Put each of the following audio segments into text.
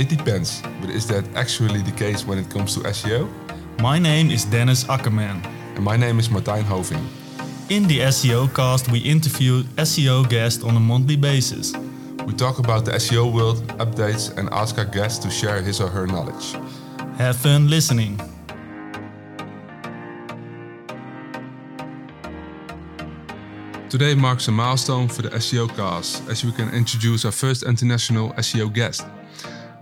It depends, but is that actually the case when it comes to SEO? My name is Dennis Ackerman. And my name is Martijn Hoving. In the SEO cast, we interview SEO guests on a monthly basis. We talk about the SEO world, updates, and ask our guests to share his or her knowledge. Have fun listening. Today marks a milestone for the SEO cast as we can introduce our first international SEO guest.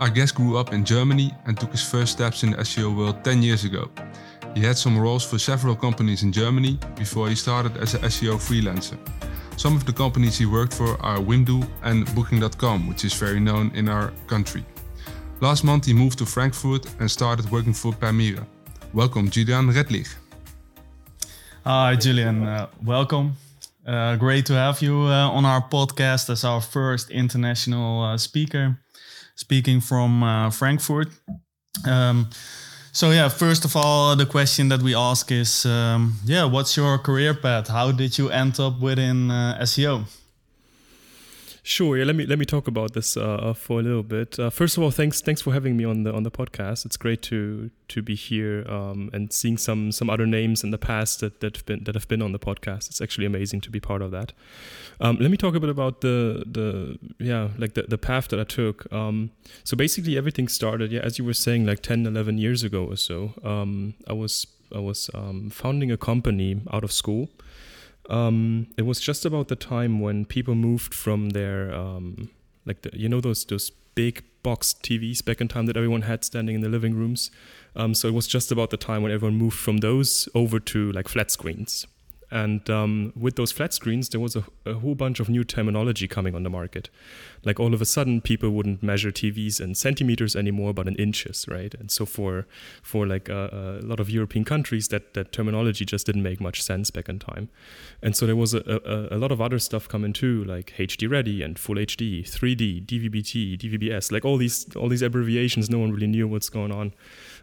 Our guest grew up in Germany and took his first steps in the SEO world 10 years ago. He had some roles for several companies in Germany before he started as an SEO freelancer. Some of the companies he worked for are Wimdu and Booking.com, which is very known in our country. Last month he moved to Frankfurt and started working for Permira. Welcome, Julian Redlich. Hi, Julian. Uh, welcome. Uh, great to have you uh, on our podcast as our first international uh, speaker, speaking from uh, Frankfurt. Um, so yeah, first of all, the question that we ask is, um, yeah, what's your career path? How did you end up within uh, SEO? Sure. Yeah. Let me let me talk about this uh, uh, for a little bit. Uh, first of all, thanks thanks for having me on the on the podcast. It's great to to be here um, and seeing some some other names in the past that that have been that have been on the podcast. It's actually amazing to be part of that. Um, let me talk a bit about the the yeah like the, the path that I took. Um, so basically, everything started yeah as you were saying like 10, 11 years ago or so. Um, I was I was um, founding a company out of school um, it was just about the time when people moved from their um, like the, you know those those big box TVs back in time that everyone had standing in the living rooms. Um, so it was just about the time when everyone moved from those over to like flat screens. And um, with those flat screens, there was a, a, whole bunch of new terminology coming on the market. Like all of a sudden, people wouldn't measure TVs in centimeters anymore, but in inches, right? And so for for like a, a lot of European countries, that that terminology just didn't make much sense back in time. And so there was a, a, a lot of other stuff coming too, like HD Ready and Full HD, 3D, DVB-T, DVB-S, like all these all these abbreviations. No one really knew what's going on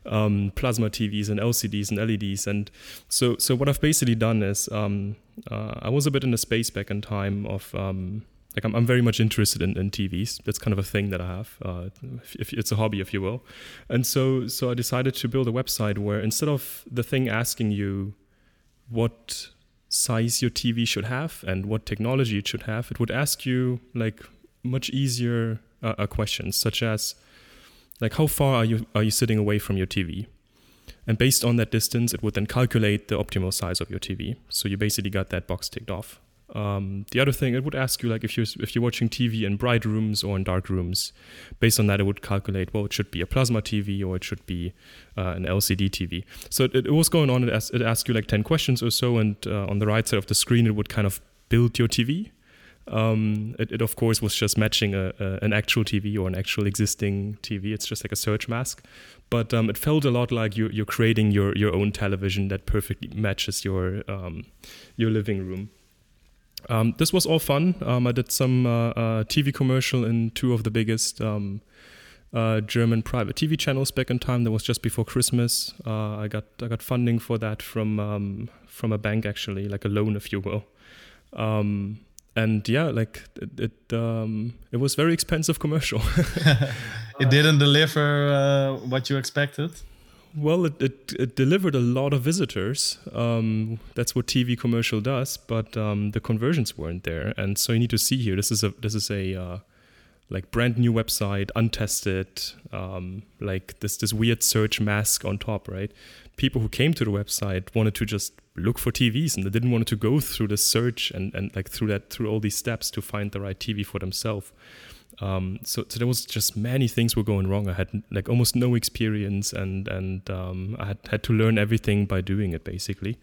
um, plasma TVs and LCDs and LEDs. And so, so what I've basically done is um, uh, I was a bit in the space back in time of um, like I'm, I'm very much interested in, in TVs. That's kind of a thing that I have. Uh, if, if it's a hobby, if you will. And so, so I decided to build a website where instead of the thing asking you what size your TV should have and what technology it should have, it would ask you like much easier uh, questions, such as like how far are you are you sitting away from your TV? And based on that distance, it would then calculate the optimal size of your TV. So you basically got that box ticked off. Um, the other thing, it would ask you like if you're if you're watching TV in bright rooms or in dark rooms. Based on that, it would calculate well, it should be a plasma TV or it should be uh, an LCD TV. So it, it was going on. It, asked, it you like ten questions or so, and uh, on the right side of the screen, it would kind of build your TV um, it, it, of course was just matching a, a, an actual TV or an actual existing TV. It's just like a search mask, but um, it felt a lot like you, you're creating your, your own television that perfectly matches your um, your living room. Um, this was all fun. Um, I did some uh, uh, TV commercial in two of the biggest um, uh, German private TV channels back in time. That was just before Christmas. Uh, I got I got funding for that from from a bank actually, like a loan, if you will. Um, and yeah, like it it, um, it was very expensive commercial. it didn't deliver uh, what you expected. Well, it, it, it, delivered a lot of visitors. Um, that's what TV commercial does, but um, the conversions weren't there. And so you need to see here. This is a this is a uh, like brand new website, untested, um, like this this weird search mask on top, right? People who came to the website wanted to just look for TVs and they didn't want to go through the search and, and like through that through all these steps to find the right TV for themselves. Um, so, so there was just many things were going wrong. I had like almost no experience and and um, I had had to learn everything by doing it basically.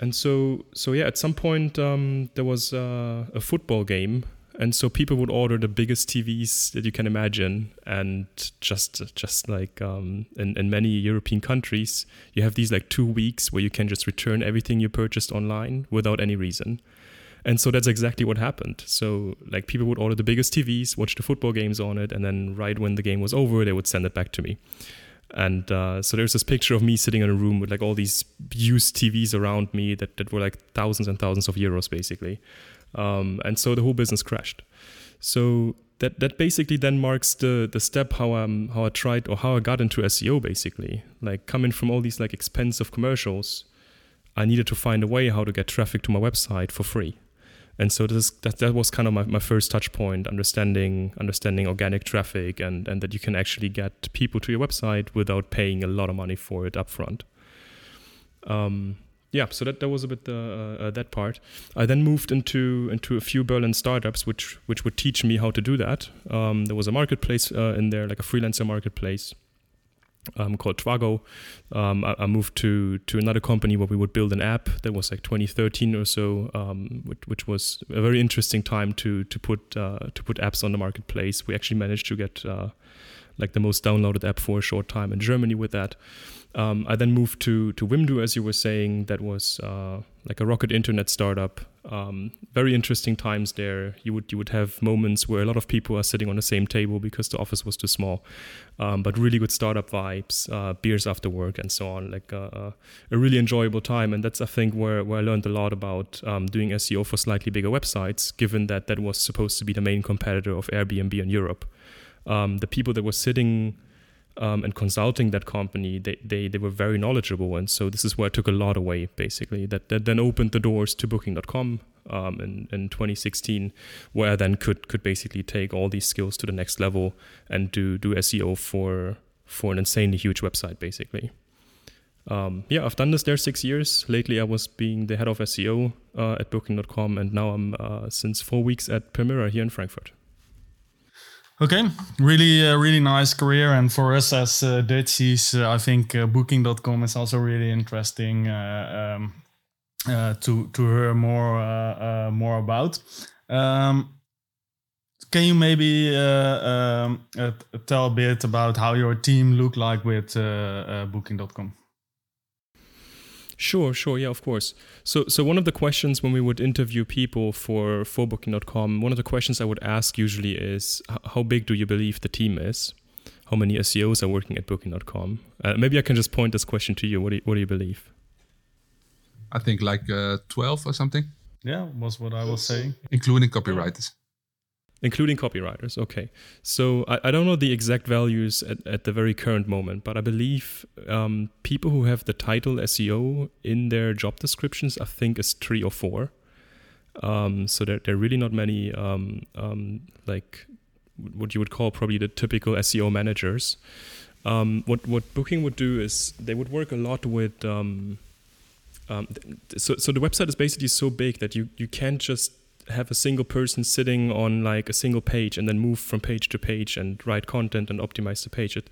And so so yeah, at some point um, there was uh, a football game and so people would order the biggest TVs that you can imagine, and just just like um, in in many European countries, you have these like two weeks where you can just return everything you purchased online without any reason. And so that's exactly what happened. So like people would order the biggest TVs, watch the football games on it, and then right when the game was over, they would send it back to me. And uh, so there's this picture of me sitting in a room with like all these used TVs around me that, that were like thousands and thousands of euros basically. Um, and so the whole business crashed. So that that basically then marks the the step how um how I tried or how I got into SEO basically. Like coming from all these like expensive commercials, I needed to find a way how to get traffic to my website for free. And so this that that was kind of my, my first touch point, understanding understanding organic traffic and and that you can actually get people to your website without paying a lot of money for it upfront. Um, yeah, so that, that was a bit uh, uh, that part. I then moved into into a few Berlin startups, which which would teach me how to do that. Um, there was a marketplace uh, in there, like a freelancer marketplace um, called Twago. Um, I, I, moved to to another company where we would build an app. That was like 2013 or so, um, which, which, was a very interesting time to to put uh, to put apps on the marketplace. We actually managed to get uh, like the most downloaded app for a short time in Germany with that. Um, I then moved to to Wimdu, as you were saying. That was uh, like a rocket internet startup. Um, very interesting times there. You would you would have moments where a lot of people are sitting on the same table because the office was too small, um, but really good startup vibes, uh, beers after work, and so on. Like uh, uh a really enjoyable time, and that's I think where where I learned a lot about um, doing SEO for slightly bigger websites. Given that that was supposed to be the main competitor of Airbnb in Europe, um, the people that were sitting um, and consulting that company, they, they, they were very knowledgeable. And so this is where I took a lot away, basically. That, that then opened the doors to Booking.com um, in, in 2016, where I then could, could basically take all these skills to the next level and do, do SEO for, for an insanely huge website, basically. Um, yeah, I've done this there six years. Lately, I was being the head of SEO uh, at Booking.com, and now I'm uh, since four weeks at Permira here in Frankfurt. Okay, really, uh, really nice career. And for us as uh, Dutchies, uh, I think uh, Booking.com is also really interesting uh, um, uh, to to hear more more about. Um, can you maybe um, tell a bit about how your team look like with Booking.com? Sure, sure, yeah, of course. So, so one of the questions when we would interview people for for Booking.com, one of the questions I would ask usually is, how big do you believe the team is? How many SEOs are working at Booking.com? Uh, maybe I can just point this question to you. What do you, what do you believe? I think like uh, twelve or something. Yeah, was what I was saying, including copywriters including copywriters. Okay, so I, I don't know the exact values at, at the very current moment, but I believe um, people who have the title SEO in their job descriptions, I think, is three or four. Um, so there, there are really not many um, um like what you would call probably the typical SEO managers. Um, what what Booking would do is they would work a lot with. Um, so, so the website is basically so big that you, you can't just have a single person sitting on like a single page and then move from page to page and write content and optimize the page. It,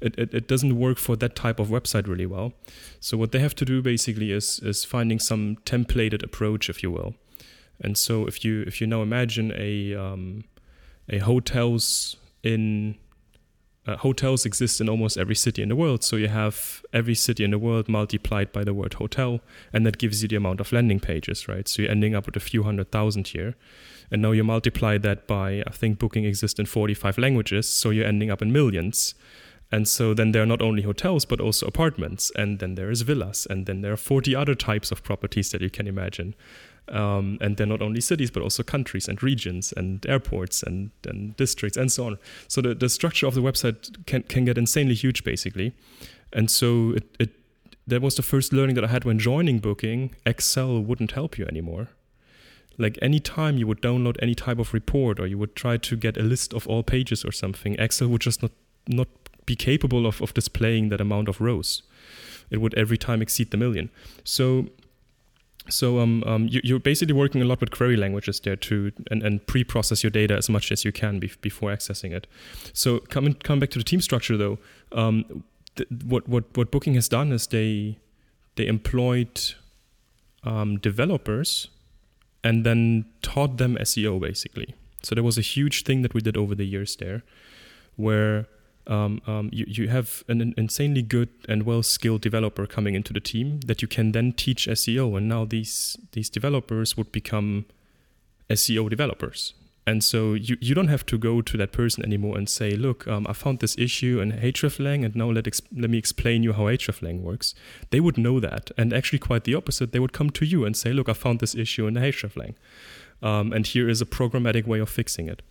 it, it doesn't work for that type of website really well. So what they have to do basically is is finding some templated approach, if you will. And so if you if you now imagine a um, a hotels in uh, hotels exist in almost every city in the world. So you have every city in the world multiplied by the word hotel, and that gives you the amount of landing pages, right? So you're ending up with a few hundred thousand here. And now you multiply that by, I think Booking exists in 45 languages, so you're ending up in millions. And so then there are not only hotels, but also apartments, and then there is villas, and then there are 40 other types of properties that you can imagine. Um, and they're not only cities, but also countries and regions and airports and, and districts and so on. So the, the structure of the website can, can get insanely huge, basically. And so it, it that was the first learning that I had when joining Booking. Excel wouldn't help you anymore. Like anytime you would download any type of report or you would try to get a list of all pages or something, Excel would just not, not be capable of, of displaying that amount of rows. It would every time exceed the million. So so um, um, you, are basically working a lot with query languages there to and, and pre-process your data as much as you can be, before accessing it. So coming come back to the team structure though, um, th- what what what Booking has done is they they employed um, developers and then taught them SEO basically. So there was a huge thing that we did over the years there, where um, um, you, you have an, insanely good and well skilled developer coming into the team that you can then teach SEO. And now these these developers would become SEO developers. And so you, you don't have to go to that person anymore and say, look, um, I found this issue in hreflang and now let, let me explain you how hreflang works. They would know that. And actually quite the opposite. They would come to you and say, look, I found this issue in hreflang. Um, and here is a programmatic way of fixing it.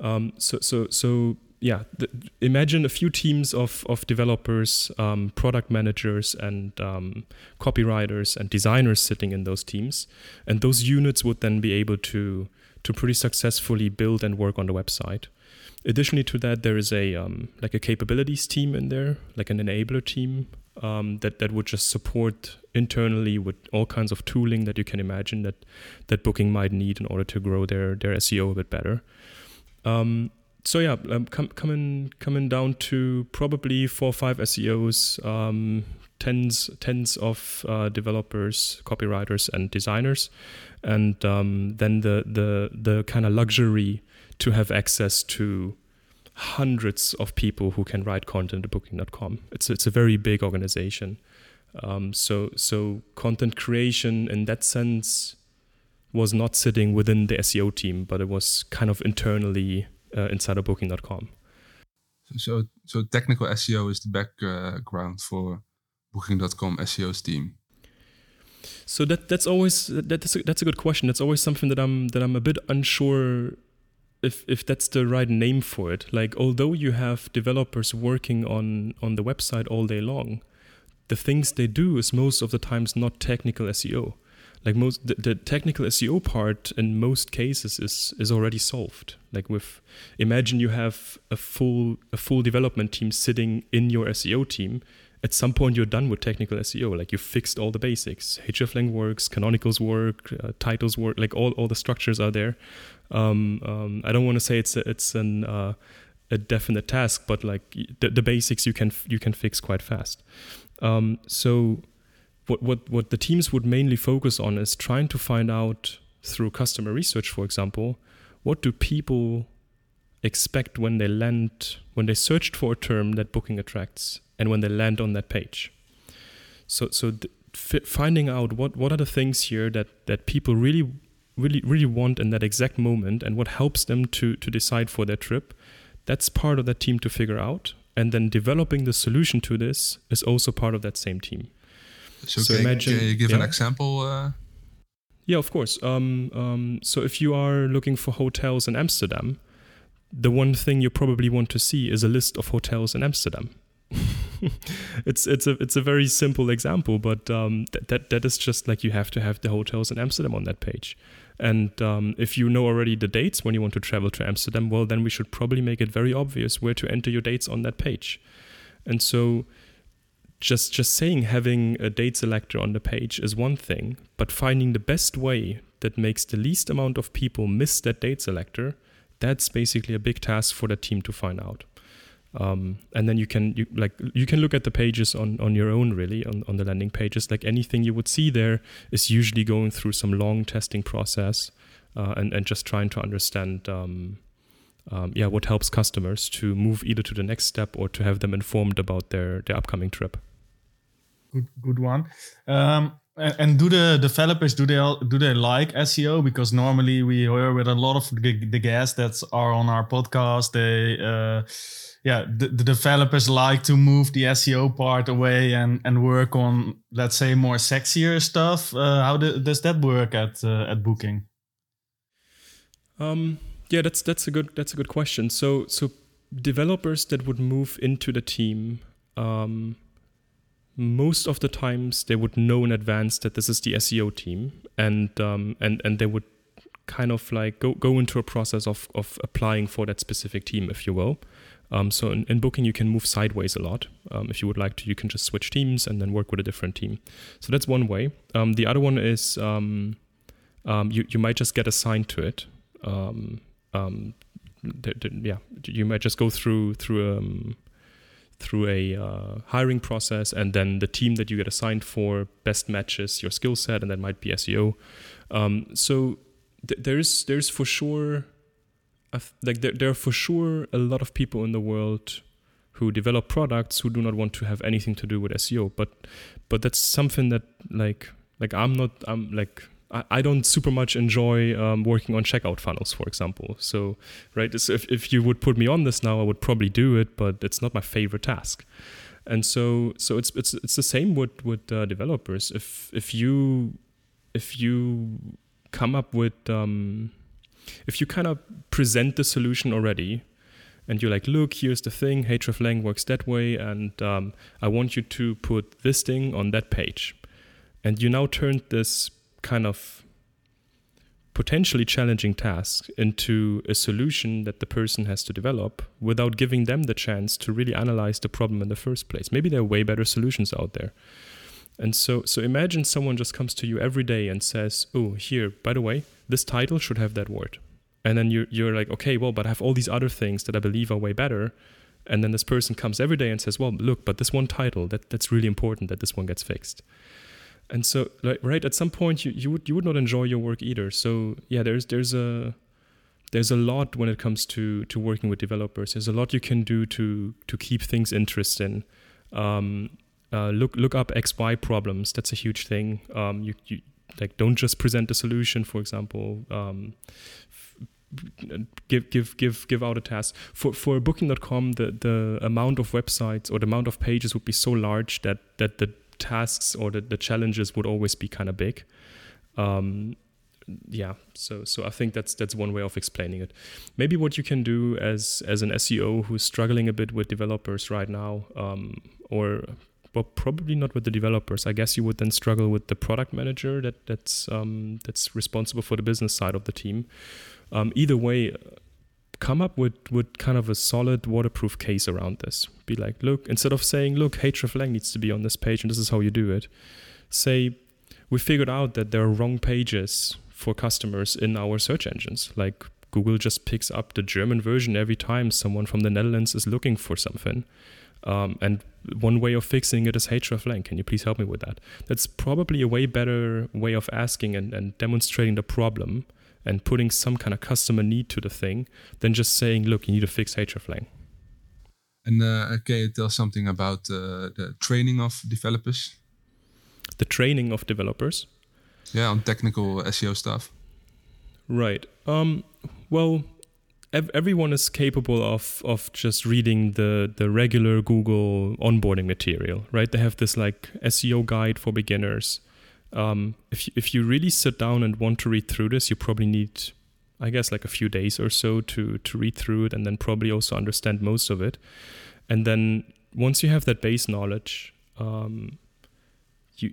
Um, so so so yeah, the, imagine a few teams of, of developers, um, product managers, and um, copywriters and designers sitting in those teams, and those units would then be able to to pretty successfully build and work on the website. Additionally to that, there is a um, like a capabilities team in there, like an enabler team um, that that would just support internally with all kinds of tooling that you can imagine that that booking might need in order to grow their their SEO a bit better. Um, so yeah, um, com- coming coming down to probably four or five SEOs, um, tens tens of uh, developers, copywriters, and designers, and um, then the the the kind of luxury to have access to hundreds of people who can write content at Booking.com. It's it's a very big organization, um, so so content creation in that sense was not sitting within the SEO team, but it was kind of internally uh, inside of Booking.com. So, so technical SEO is the background for Booking.com SEO's team. So that that's always that, that's a, that's a good question. That's always something that I'm that I'm a bit unsure if if that's the right name for it. Like although you have developers working on on the website all day long, the things they do is most of the times not technical SEO like most the, the, technical SEO part in most cases is is already solved. Like with imagine you have a full a full development team sitting in your SEO team. At some point, you're done with technical SEO. Like you fixed all the basics. hreflang works, canonicals work, uh, titles work. Like all, all the structures are there. Um, um, I don't want to say it's a, it's an uh, a definite task, but like the, the basics you can you can fix quite fast. Um, so what, what, what the teams would mainly focus on is trying to find out through customer research, for example, what do people expect when they land, when they searched for a term that booking attracts, and when they land on that page. So, so f- finding out what, what are the things here that, that people really, really, really want in that exact moment, and what helps them to, to decide for their trip, that's part of that team to figure out. And then developing the solution to this is also part of that same team. So, so can, imagine, can you give yeah. an example? Uh? Yeah, of course. Um, um, so if you are looking for hotels in Amsterdam, the one thing you probably want to see is a list of hotels in Amsterdam. it's it's a it's a very simple example, but um, that, that that is just like you have to have the hotels in Amsterdam on that page. And um, if you know already the dates when you want to travel to Amsterdam, well, then we should probably make it very obvious where to enter your dates on that page. And so just just saying having a date selector on the page is one thing, but finding the best way that makes the least amount of people miss that date selector, that's basically a big task for the team to find out. Um, and then you can you, like you can look at the pages on, on your own really on, on the landing pages like anything you would see there is usually going through some long testing process uh, and, and just trying to understand um, um, yeah what helps customers to move either to the next step or to have them informed about their their upcoming trip good good one. Um, and, do the developers do they do they like SEO? Because normally we hear with a lot of the, the guests that are on our podcast, they uh, yeah the, the, developers like to move the SEO part away and and work on let's say more sexier stuff. Uh, how do, does that work at uh, at Booking? Um, yeah, that's that's a good that's a good question. So so developers that would move into the team. Um, most of the times they would know in advance that this is the SEO team, and um, and and they would kind of like go go into a process of of applying for that specific team, if you will. Um, so in, in, booking, you can move sideways a lot. Um, if you would like to, you can just switch teams and then work with a different team. So that's one way. Um, the other one is um, um, you you might just get assigned to it. Um, the, the, yeah, you might just go through through through a uh, hiring process, and then the team that you get assigned for best matches your skill set, and that might be SEO. Um, so th- there's there's for sure, like there, there are for sure a lot of people in the world who develop products who do not want to have anything to do with SEO, but but that's something that like like I'm not I'm like I don't super much enjoy um, working on checkout funnels, for example. So, right, if, if you would put me on this now, I would probably do it, but it's not my favorite task. And so, so it's it's it's the same with with uh, developers. If if you if you come up with um, if you kind of present the solution already and you're like, look, here's the thing, hreflang works that way, and um, I want you to put this thing on that page. And you now turned this kind of potentially challenging task into a solution that the person has to develop without giving them the chance to really analyze the problem in the first place. Maybe there are way better solutions out there. And so so imagine someone just comes to you every day and says, "Oh, here, by the way, this title should have that word." And then you're you're like, "Okay, well, but I have all these other things that I believe are way better." And then this person comes every day and says, "Well, look, but this one title, that that's really important that this one gets fixed." And so like, right at some point you, you would you would not enjoy your work either. So yeah there's there's a there's a lot when it comes to to working with developers. There's a lot you can do to to keep things interesting. Um, uh, look look up xy problems. That's a huge thing. Um, you, you like don't just present a solution for example. Um, give give give give out a task. For for booking.com the the amount of websites or the amount of pages would be so large that that the tasks or the, the challenges would always be kind of big. Um, yeah, so so I think that's that's one way of explaining it. Maybe what you can do as as an SEO who's struggling a bit with developers right now, um, or well, probably not with the developers. I guess you would then struggle with the product manager that that's um, that's responsible for the business side of the team. Um, either way, come up with, with kind of a solid waterproof case around this. Be like, look, instead of saying, look, hreflang needs to be on this page and this is how you do it, say, we figured out that there are wrong pages for customers in our search engines. Like Google just picks up the German version every time someone from the Netherlands is looking for something. Um, and one way of fixing it is hreflang. Can you please help me with that? That's probably a way better way of asking and, and demonstrating the problem and putting some kind of customer need to the thing than just saying, look, you need to fix hreflang. And uh, can you tell something about uh, the training of developers? The training of developers? Yeah, on technical SEO stuff. Right. Um, well, ev- everyone is capable of of just reading the the regular Google onboarding material, right? They have this like SEO guide for beginners um, if you, if you really sit down and want to read through this, you probably need, I guess, like a few days or so to to read through it, and then probably also understand most of it. And then once you have that base knowledge, um, you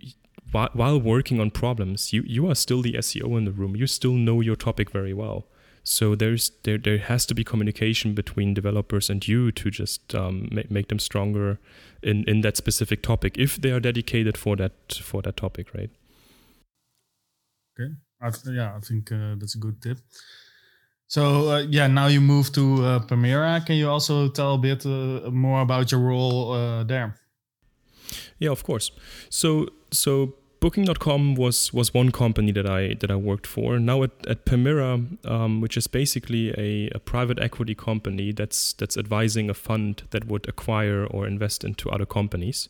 while, while working on problems, you you are still the SEO in the room. You still know your topic very well. So there's there there has to be communication between developers and you to just um, make, make them stronger in in that specific topic if they are dedicated for that for that topic, right? Okay. I yeah, I think uh, that's a good tip. So uh, yeah, now you move to uh, Permira. Can you also tell a bit uh, more about your role uh, there? Yeah, of course. So so Booking.com was was one company that I that I worked for. Now at, at Permira, um, which is basically a, a private equity company that's that's advising a fund that would acquire or invest into other companies.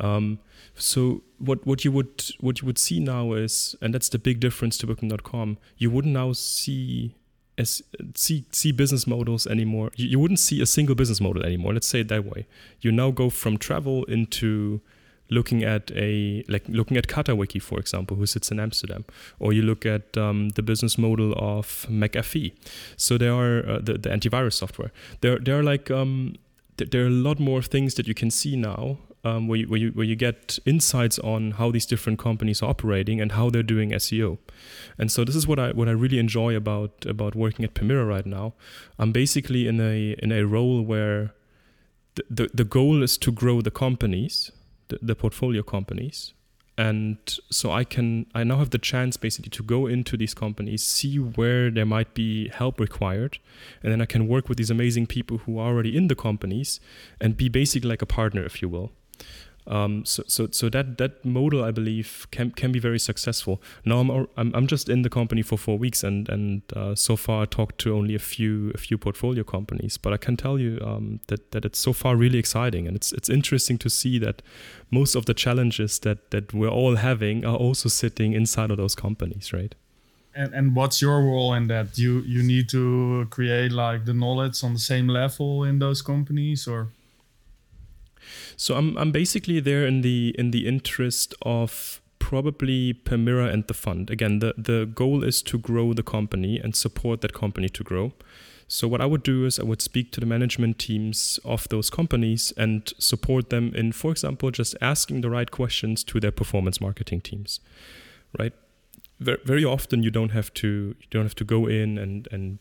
Um, so what what you would what you would see now is, and that's the big difference to Booking.com. You wouldn't now see as see see business models anymore. You, you wouldn't see a single business model anymore. Let's say it that way. You now go from travel into looking at a like looking at Catawiki, for example, who sits in Amsterdam, or you look at um, the business model of McAfee. So there are uh, the, the antivirus software. There there are like um, there are a lot more things that you can see now um, where, you, where, you, where you get insights on how these different companies are operating and how they're doing SEO. And so this is what I what I really enjoy about about working at Permira right now. I'm basically in a in a role where the, the, the goal is to grow the companies, the, the portfolio companies, and so i can i now have the chance basically to go into these companies see where there might be help required and then i can work with these amazing people who are already in the companies and be basically like a partner if you will um, so, so, so that that model, I believe, can can be very successful. Now I'm I'm, I'm just in the company for four weeks, and and uh, so far I talked to only a few a few portfolio companies. But I can tell you um, that that it's so far really exciting, and it's it's interesting to see that most of the challenges that that we're all having are also sitting inside of those companies, right? And, and what's your role in that? You you need to create like the knowledge on the same level in those companies, or so I'm I'm basically there in the in the interest of probably Permira and the fund. Again, the, the goal is to grow the company and support that company to grow. So, what I would do is I would speak to the management teams of those companies and support them in, for example, just asking the right questions to their performance marketing teams, right? Very, often you don't have to you don't have to go in and and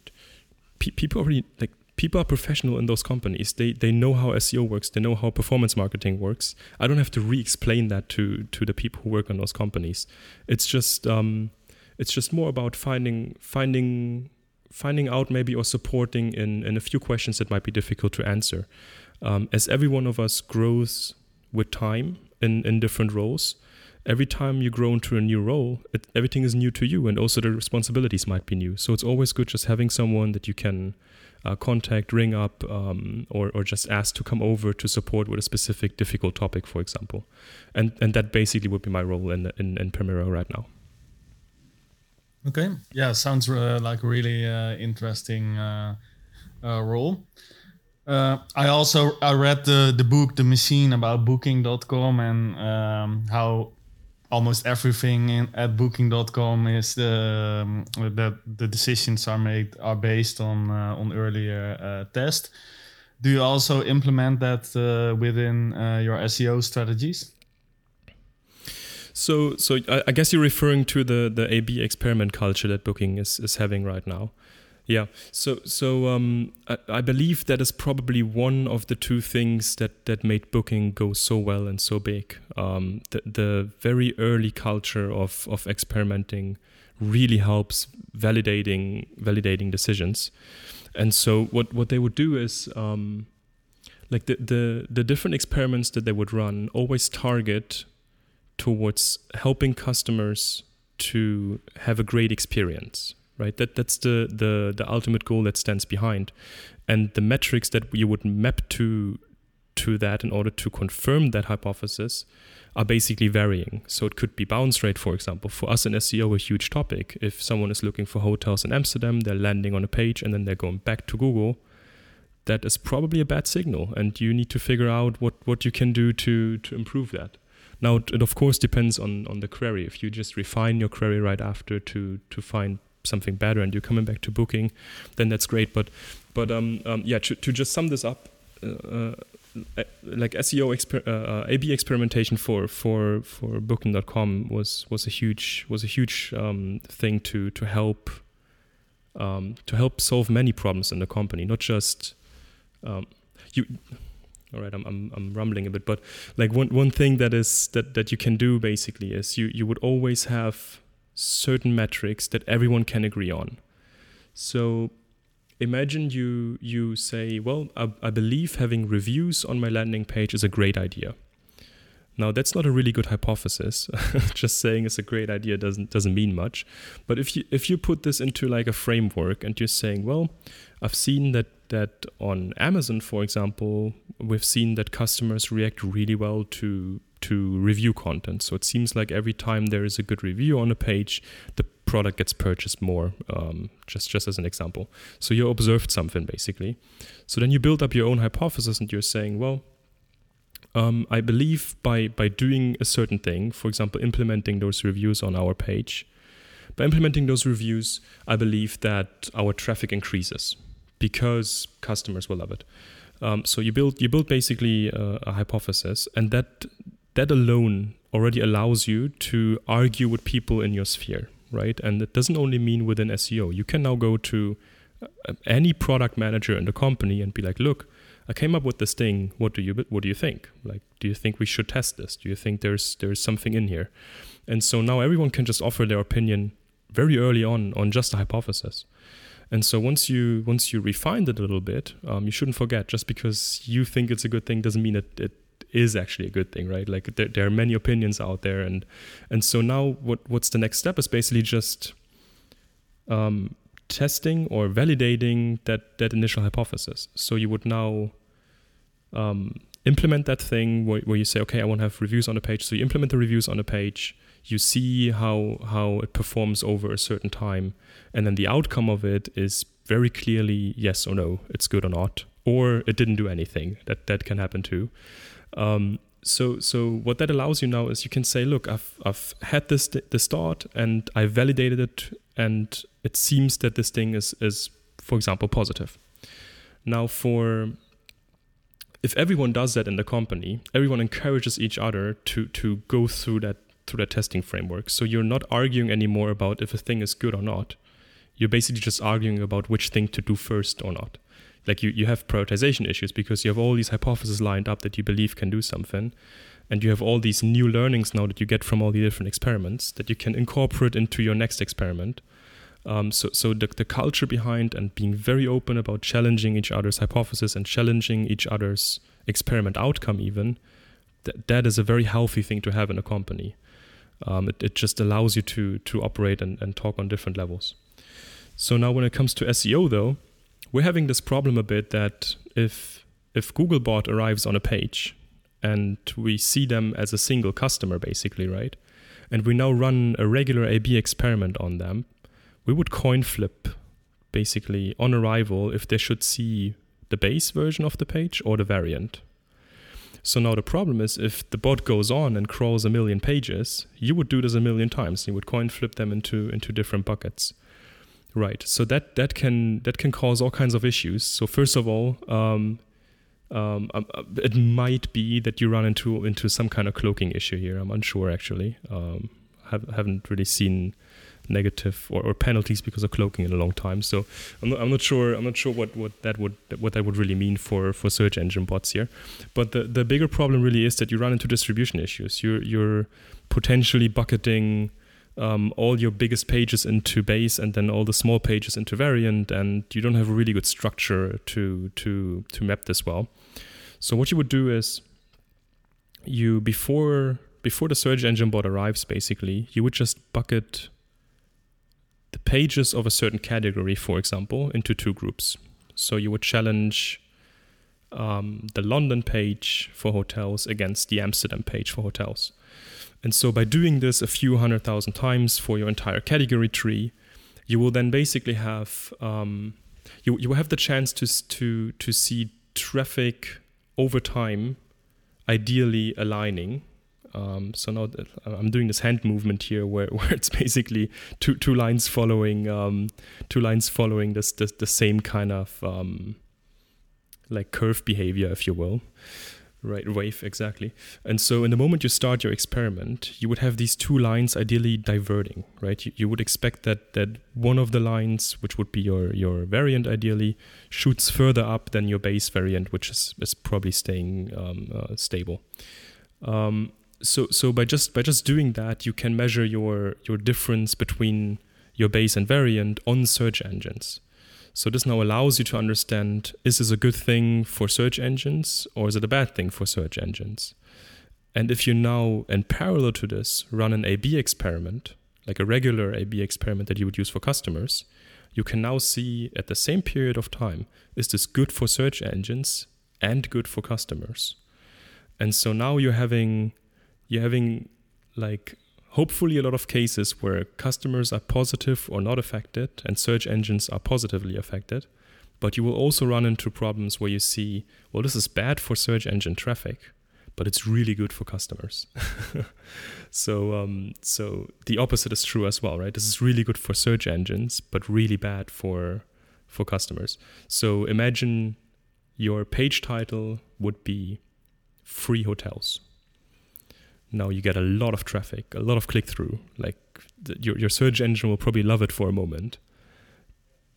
pe- people already like people are professional in those companies. They they know how SEO works. They know how performance marketing works. I don't have to re-explain that to to the people who work on those companies. It's just um, it's just more about finding finding finding out maybe or supporting in, in a few questions that might be difficult to answer. Um, as every one of us grows with time in, in different roles, every time you grow into a new role, it, everything is new to you, and also the responsibilities might be new. So it's always good just having someone that you can uh, contact, ring up, um, or, or just ask to come over to support with a specific difficult topic, for example. And and that basically would be my role in in, in Permira right now. Okay. Yeah, sounds uh, like a really uh, interesting uh, uh role. Uh, I also I read the the book The Machine about Booking.com and um, how almost everything in, at Booking.com is the um, that the decisions are made are based on uh, on earlier tests. Do you also implement that within your SEO strategies? So, so I, I, guess you're referring to the the A/B experiment culture that Booking is is having right now. Yeah. So, so um, I, I believe that is probably one of the two things that that made Booking go so well and so big. Um, the the very early culture of of experimenting really helps validating validating decisions. And so, what what they would do is. Um, like the, the the different experiments that they would run always target towards helping customers to have a great experience right? That that's the the the ultimate goal that stands behind. And the metrics that you would map to to that in order to confirm that hypothesis are basically varying. So it could be bounce rate for example. For us in SEO a huge topic. If someone is looking for hotels in Amsterdam they're landing on a page and then they're going back to Google that is probably a bad signal. And you need to figure out what what you can do to to improve that. Now, it of course depends on, on the query. If you just refine your query right after to to find something better and you're coming back to booking, then that's great. But but um, um yeah, to, to just sum this up, uh, uh like SEO exper- uh, uh A/B experimentation for for for Booking.com was was a huge was a huge um, thing to to help um, to help solve many problems in the company, not just um, you all right I'm, I'm, I'm rumbling a bit but like one, one thing that is that, that you can do basically is you, you would always have certain metrics that everyone can agree on so imagine you you say well I, I believe having reviews on my landing page is a great idea now that's not a really good hypothesis. Just saying it's a great idea doesn't doesn't mean much. But if you if you put this into like a framework and you're saying, well, I've seen that that on Amazon, for example, we've seen that customers react really well to to review content. So it seems like every time there is a good review on a page, the product gets purchased more. Um, just just as an example. So you observed something basically. So then you build up your own hypothesis and you're saying, well, um, I believe by by doing a certain thing, for example, implementing those reviews on our page, by implementing those reviews, I believe that our traffic increases because customers will love it. Um, so you build you build basically a, a hypothesis, and that that alone already allows you to argue with people in your sphere, right? And it doesn't only mean within SEO. You can now go to uh, any product manager in the company and be like, look, I came up with this thing. What do you what do you think? Like, do you think we should test this? Do you think there's there's something in here? And so now everyone can just offer their opinion very early on on just a hypothesis. And so once you once you refined it a little bit, um, you shouldn't forget just because you think it's a good thing doesn't mean it, it is actually a good thing, right? Like there, there are many opinions out there, and and so now what what's the next step is basically just um, testing or validating that that initial hypothesis. So you would now um, implement that thing where, where you say, okay, I want to have reviews on the page. So you implement the reviews on the page. You see how how it performs over a certain time, and then the outcome of it is very clearly yes or no, it's good or not, or it didn't do anything. That that can happen too. Um, so so what that allows you now is you can say, look, I've I've had this this thought and I validated it, and it seems that this thing is is for example positive. Now for if everyone does that in the company, everyone encourages each other to to go through that through that testing framework. So you're not arguing anymore about if a thing is good or not. You're basically just arguing about which thing to do first or not like you, you have prioritization issues because you have all these hypotheses lined up that you believe can do something and you have all these new learnings now that you get from all the different experiments that you can incorporate into your next experiment. Um, so so the, the culture behind and being very open about challenging each other's hypothesis and challenging each other's experiment outcome even that, that is a very healthy thing to have in a company. Um, it, it just allows you to to operate and, and talk on different levels. So now when it comes to seo though we're having this problem a bit that if if Googlebot arrives on a page and we see them as a single customer basically, right? And we now run a regular A/B experiment on them, we would coin flip basically on arrival if they should see the base version of the page or the variant. So now the problem is if the bot goes on and crawls a million pages, you would do this a million times. You would coin flip them into into different buckets. Right. So that that can that can cause all kinds of issues. So first of all, um, um, um, uh, it might be that you run into into some kind of cloaking issue here. I'm unsure actually. Um, have, haven't really seen negative or, or, penalties because of cloaking in a long time. So I'm not, I'm not sure I'm not sure what, what that would what that would really mean for, for search engine bots here. But the, the bigger problem really is that you run into distribution issues. You're you're potentially bucketing um, all your biggest pages into base and then all the small pages into variant, and you don't have a really good structure to to to map this well. So what you would do is you before before the search engine bot arrives, basically, you would just bucket the pages of a certain category, for example, into two groups. So you would challenge um, the London page for hotels against the Amsterdam page for hotels. And so by doing this a few hundred thousand times for your entire category tree, you will then basically have um, you you will have the chance to to to see traffic over time, ideally aligning. Um, so now I'm doing this hand movement here, where, where it's basically two two lines following um, two lines following this, this the same kind of um, like curve behavior, if you will. Right, wave, exactly. And so, in the moment you start your experiment, you would have these two lines ideally diverting, right? You, you would expect that that one of the lines, which would be your, your variant ideally, shoots further up than your base variant, which is, is probably staying um, uh, stable. Um, so, so by just by just doing that, you can measure your your difference between your base and variant on search engines. So this now allows you to understand is this a good thing for search engines or is it a bad thing for search engines? And if you now, in parallel to this, run an A B experiment, like a regular A B experiment that you would use for customers, you can now see at the same period of time is this good for search engines and good for customers? And so now you're having you're having like hopefully a lot of cases where customers are positive or not affected and search engines are positively affected. But you will also run into problems where you see, well, this is bad for search engine traffic, but it's really good for customers. so, um, so the opposite is true as well, right? This is really good for search engines, but really bad for for customers. So imagine your page title would be free hotels now you get a lot of traffic, a lot of click through. Like the, your your search engine will probably love it for a moment.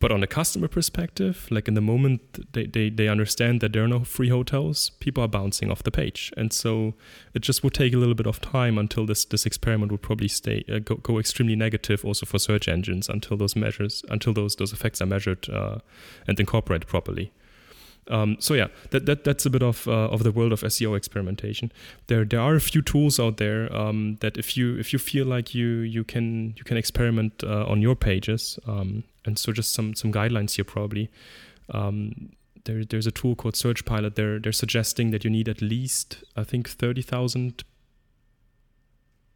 But on a customer perspective, like in the moment they, they, they understand that there are no free hotels, people are bouncing off the page. And so it just would take a little bit of time until this, this experiment would probably stay uh, go, go extremely negative also for search engines until those measures, until those, those effects are measured uh, and incorporated properly. Um, so yeah, that, that that's a bit of uh, of the world of SEO experimentation. There there are a few tools out there um, that if you if you feel like you you can you can experiment uh, on your pages, um, and so just some some guidelines here probably. Um, there, there's a tool called Search Pilot. They're they're suggesting that you need at least I think thirty thousand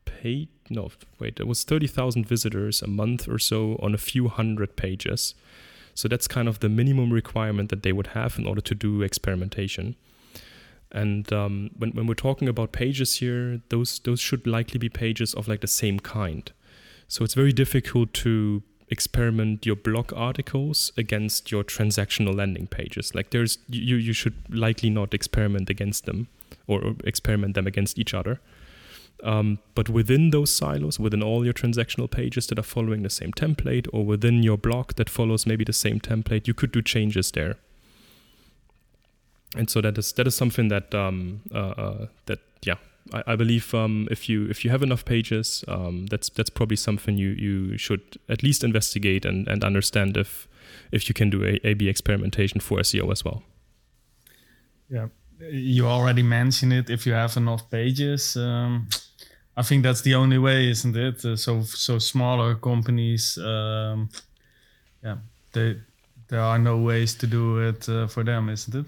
paid no wait it was thirty thousand visitors a month or so on a few hundred pages so that's kind of the minimum requirement that they would have in order to do experimentation. And um, when, when we're talking about pages here, those those should likely be pages of like the same kind. So it's very difficult to experiment your blog articles against your transactional landing pages. Like there's you you should likely not experiment against them or, or experiment them against each other. Um, but within those silos, within all your transactional pages that are following the same template, or within your blog that follows maybe the same template, you could do changes there. And so that is that is something that um, uh, uh, that yeah I, I believe um, if you if you have enough pages, um, that's that's probably something you, you should at least investigate and, and understand if if you can do a A/B experimentation for SEO as well. Yeah, you already mentioned it. If you have enough pages, um, I think that's the only way, isn't it? Uh, so so smaller companies, um, yeah, they there are no ways to do it uh, for them, isn't it?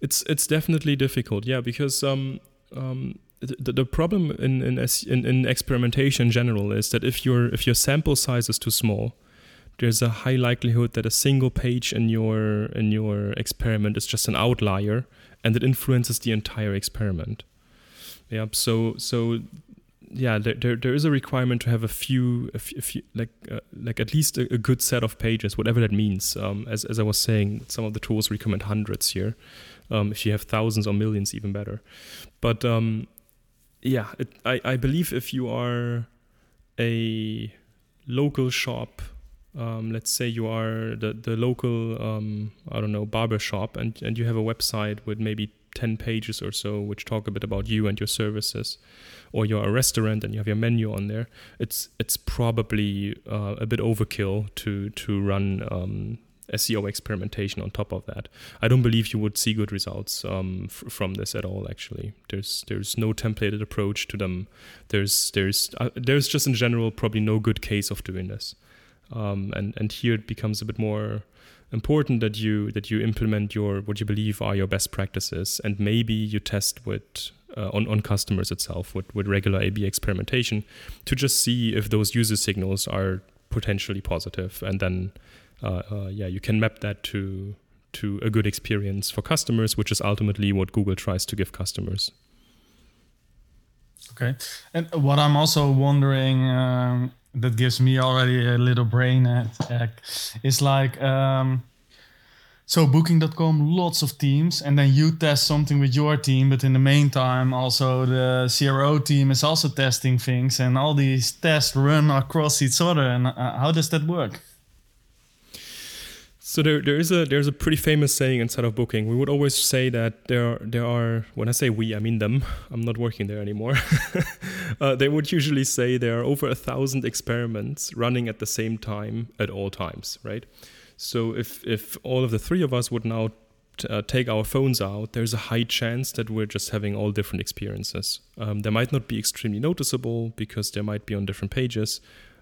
It's it's definitely difficult, yeah, because um, um, the, the problem in in, in in experimentation in general is that if your if your sample size is too small, there's a high likelihood that a single page in your in your experiment is just an outlier and it influences the entire experiment. Yeah. So so yeah, there, there, there is a requirement to have a few, a few, a few like uh, like at least a, a, good set of pages, whatever that means. Um, as as I was saying, some of the tools recommend hundreds here. Um, if you have thousands or millions, even better. But um, yeah, it, I I believe if you are a local shop um, let's say you are the, the local um, i don't know barber shop and, and you have a website with maybe 10 pages or so which talk a bit about you and your services or you're a restaurant and you have your menu on there it's it's probably uh, a bit overkill to to run um, SEO experimentation on top of that. I don't believe you would see good results um, f- from this at all. Actually, there's there's no templated approach to them. There's there's uh, there's just in general probably no good case of doing this. Um, and and here it becomes a bit more important that you that you implement your what you believe are your best practices, and maybe you test with uh, on on customers itself with with regular A/B experimentation to just see if those user signals are potentially positive, and then uh, uh, yeah, you can map that to to a good experience for customers, which is ultimately what Google tries to give customers. Okay, and what I'm also wondering. Um, that gives me already a little brain attack. It's like um, so booking.com lots of teams and then you test something with your team but in the meantime also the cro team is also testing things and all these tests run across each other and uh, how does that work so there, there is a there's a pretty famous saying inside of booking. We would always say that there are, there are when I say we, I mean them. I'm not working there anymore. uh, they would usually say there are over a thousand experiments running at the same time at all times, right? So if if all of the three of us would now uh, take our phones out, there's a high chance that we're just having all different experiences. Um, they might not be extremely noticeable because they might be on different pages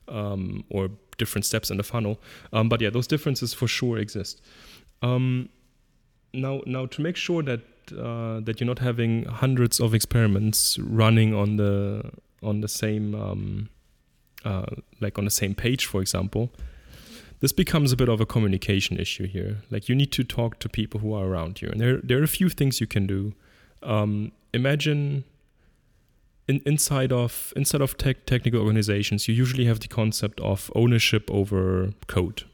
um, or different steps in the funnel. Um, but yeah, those differences for sure exist. Um, now, now to make sure that uh, that you're not having hundreds of experiments running on the on the same um, uh, like on the same page, for example, this becomes a bit of a communication issue here. Like you need to talk to people who are around you, and there there are a few things you can do. Um, imagine in, inside of inside of tech, technical organizations, you usually have the concept of ownership over code.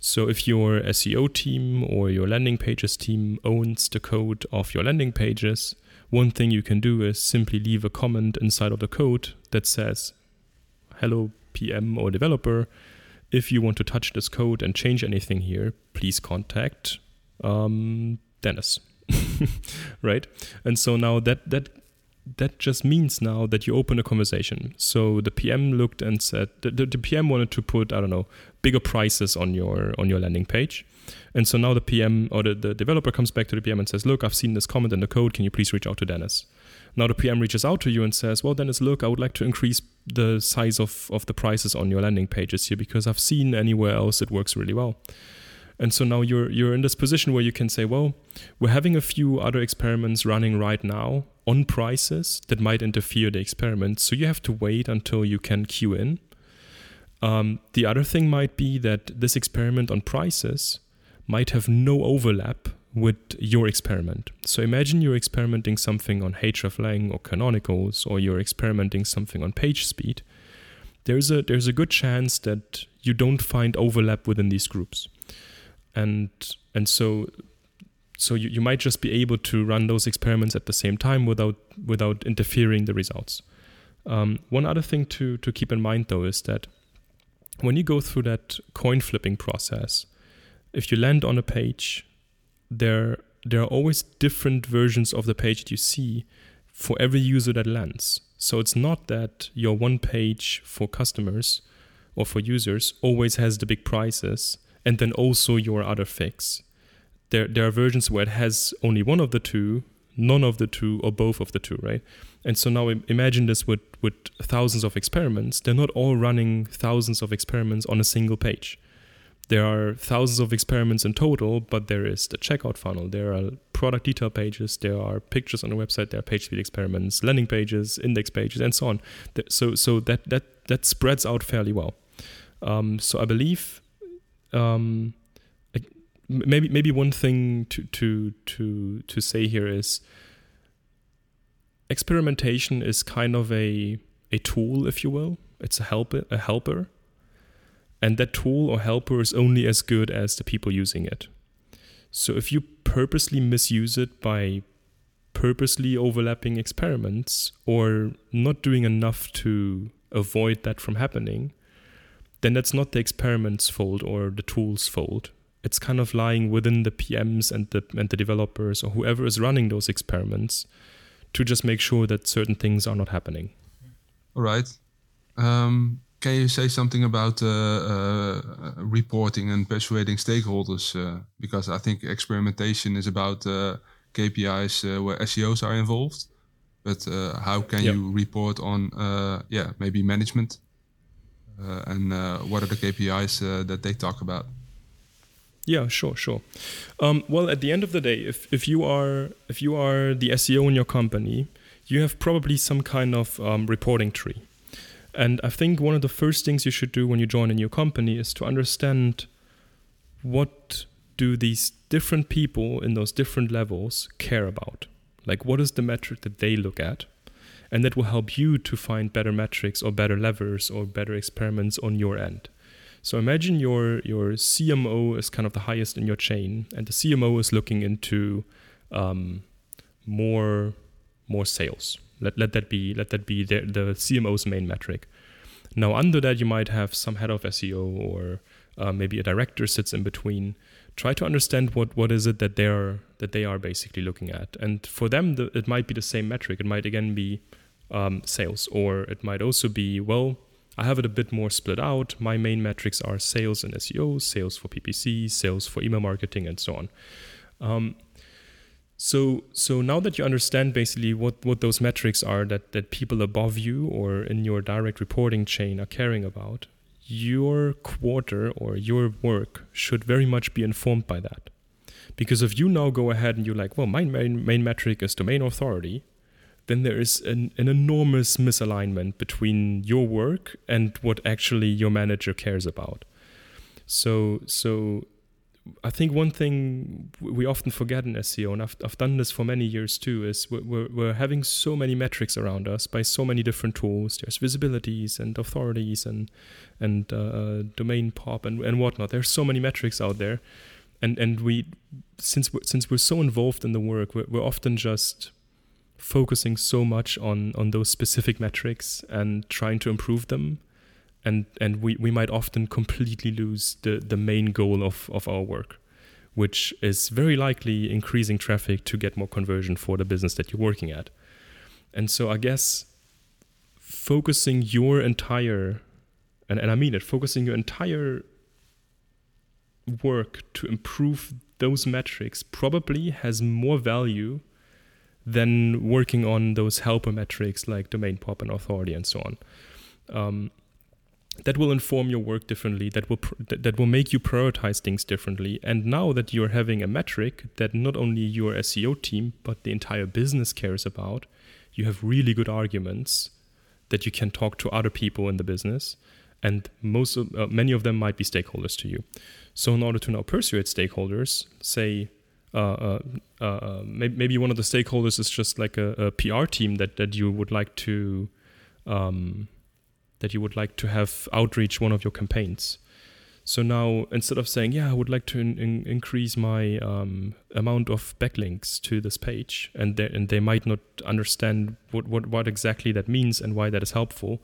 So if your SEO team or your landing pages team owns the code of your landing pages, one thing you can do is simply leave a comment inside of the code that says, "Hello PM or developer, if you want to touch this code and change anything here, please contact um, Dennis." right? And so now that that that just means now that you open a conversation. So the PM looked and said the, the, the, PM wanted to put I don't know bigger prices on your on your landing page, and so now the PM or the, the developer comes back to the PM and says, look, I've seen this comment in the code. Can you please reach out to Dennis? Now the PM reaches out to you and says, well, Dennis, look, I would like to increase the size of of the prices on your landing pages here because I've seen anywhere else it works really well. And so now you're you're in this position where you can say, well, we're having a few other experiments running right now on prices that might interfere the experiment. So you have to wait until you can queue in. Um, the other thing might be that this experiment on prices might have no overlap with your experiment. So imagine you're experimenting something on hreflang or canonicals, or you're experimenting something on page speed. There's a there's a good chance that you don't find overlap within these groups, and and so so you, you might just be able to run those experiments at the same time without without interfering the results. Um, one other thing to to keep in mind though is that when you go through that coin flipping process, if you land on a page, there there are always different versions of the page that you see for every user that lands. So it's not that your one page for customers or for users always has the big prices and then also your other fix. There there are versions where it has only one of the two, none of the two, or both of the two, right? And so now imagine this with, with thousands of experiments. They're not all running thousands of experiments on a single page. There are thousands of experiments in total, but there is the checkout funnel, there are product detail pages, there are pictures on the website, there are page speed experiments, landing pages, index pages, and so on. So, so that, that, that spreads out fairly well. Um, so I believe um, maybe maybe one thing to to to to say here is experimentation is kind of a a tool, if you will. It's a helper, a helper, and that tool or helper is only as good as the people using it. So if you purposely misuse it by purposely overlapping experiments or not doing enough to avoid that from happening, then that's not the experiment's fault or the tool's fault. It's kind of lying within the PMs and the and the developers or whoever is running those experiments to just make sure that certain things are not happening. All right. Um, can you say something about uh, uh, reporting and persuading stakeholders? Uh, because I think experimentation is about uh, KPIs uh, where SEOs are involved. But uh, how can yep. you report on, yeah, maybe management? And what are the KPIs that they talk about? Yeah, sure, sure. Um, well, at the end of the day, if, if you are if you are the SEO in your company, you have probably some kind of um, reporting tree. And I think one of the first things you should do when you join a new company is to understand what do these different people in those different levels care about. Like, what is the metric that they look at? And that will help you to find better metrics or better levers or better experiments on your end. So imagine your your CMO is kind of the highest in your chain, and the CMO is looking into um, more more sales. Let, let that be let that be the, the CMO's main metric. Now under that you might have some head of SEO or uh, maybe a director sits in between. Try to understand what what is it that they're that they are basically looking at, and for them the, it might be the same metric. It might again be um, sales, or it might also be well I have it a bit more split out. My main metrics are sales and SEO, sales for PPC, sales for email marketing, and so on. Um, so, so now that you understand basically what, what those metrics are that, that people above you or in your direct reporting chain are caring about, your quarter or your work should very much be informed by that. Because if you now go ahead and you're like, well, my main, main metric is domain authority, then there is an, an enormous misalignment between your work and what actually your manager cares about. So, so I think one thing we often forget in SEO, and I've, I've done this for many years too, is we're, we're, we're, having so many metrics around us by so many different tools. There's visibilities and authorities and and uh, domain pop and, and whatnot. There's so many metrics out there, and and we since we're, since we're so involved in the work, we're, we're often just focusing so much on on those specific metrics and trying to improve them. And and we, we might often completely lose the the main goal of of our work which is very likely increasing traffic to get more conversion for the business that you're working at. And so i guess focusing your entire and, and i mean it focusing your entire work to improve those metrics probably has more value than working on those helper metrics like domain pop and authority and so on. Um, that will inform your work differently. That will pr- that will make you prioritize things differently. And now that you're having a metric that not only your SEO team but the entire business cares about, you have really good arguments that you can talk to other people in the business, and most of, uh, many of them might be stakeholders to you. So in order to now persuade stakeholders, say uh, uh, uh maybe, maybe one of the stakeholders is just like a, a PR team that that you would like to um, that you would like to have outreach one of your campaigns. So now instead of saying, yeah, I would like to in, in, increase my um, amount of backlinks to this page, and they, and they might not understand what, what, what exactly that means and why that is helpful,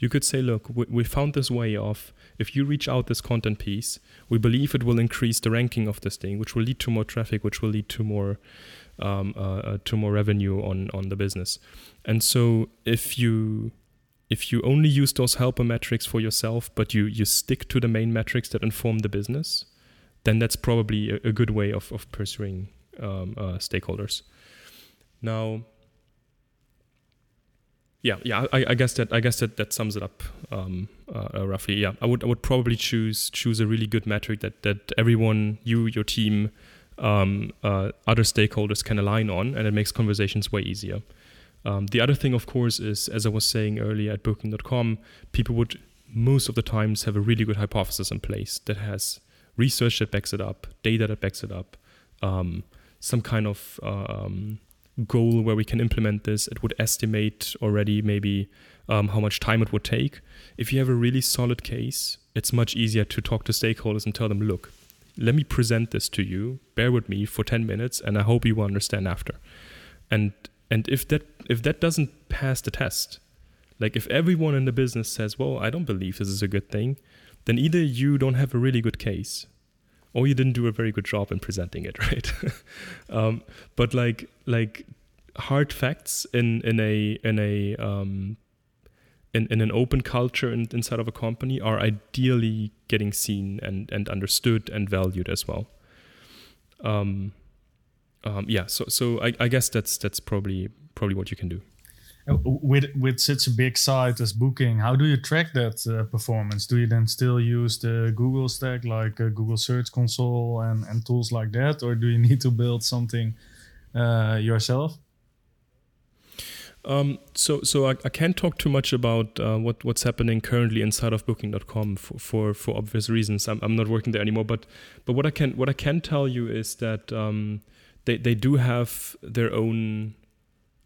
you could say, look, we, we found this way of if you reach out this content piece, we believe it will increase the ranking of this thing, which will lead to more traffic, which will lead to more um, uh, uh, to more revenue on on the business. And so if you if you only use those helper metrics for yourself, but you you stick to the main metrics that inform the business, then that's probably a, a good way of of pursuing um, uh, stakeholders. Now, yeah, yeah, I, I, guess that I guess that that sums it up um, uh, uh, roughly. Yeah, I would I would probably choose choose a really good metric that that everyone, you, your team, um, uh, other stakeholders can align on, and it makes conversations way easier. Um, the other thing, of course, is as I was saying earlier at Booking.com, people would most of the times have a really good hypothesis in place that has research that backs it up, data that backs it up, um, some kind of um, goal where we can implement this. It would estimate already maybe um, how much time it would take. If you have a really solid case, it's much easier to talk to stakeholders and tell them, look, let me present this to you. Bear with me for 10 minutes, and I hope you will understand after. And and if that if that doesn't pass the test, like if everyone in the business says, "Well, I don't believe this is a good thing," then either you don't have a really good case, or you didn't do a very good job in presenting it, right? um, but like like hard facts in in a in a um, in, in an open culture in, inside of a company are ideally getting seen and, and understood and valued as well. Um, um, yeah, so so I, I guess that's that's probably probably what you can do. With with such a big site as Booking, how do you track that uh, performance? Do you then still use the Google stack like uh, Google Search Console and and tools like that, or do you need to build something uh, yourself? Um, so, so I, I, can't talk too much about uh, what what's happening currently inside of Booking.com for, for, for obvious reasons. I'm, I'm not working there anymore. But but what I can what I can tell you is that um, they they do have their own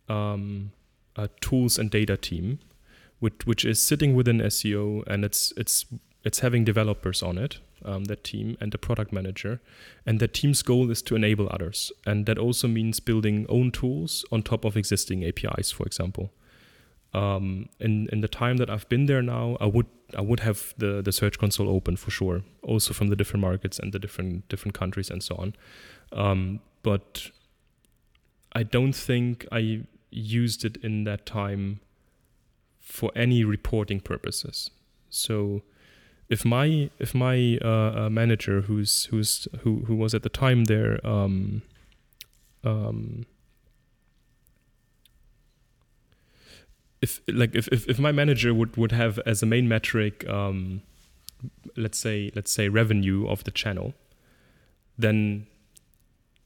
um, uh, tools and data team, which which is sitting within SEO and it's it's it's having developers on it, um, that team and the product manager, and that team's goal is to enable others, and that also means building own tools on top of existing APIs, for example. Um, in in the time that I've been there now, I would I would have the the Search Console open for sure, also from the different markets and the different different countries and so on. Um, but I don't think I used it in that time for any reporting purposes. So if my if my uh, uh, manager who's who's who who was at the time there um, um, if like if, if, if my manager would, would have as a main metric um, let's say let's say revenue of the channel then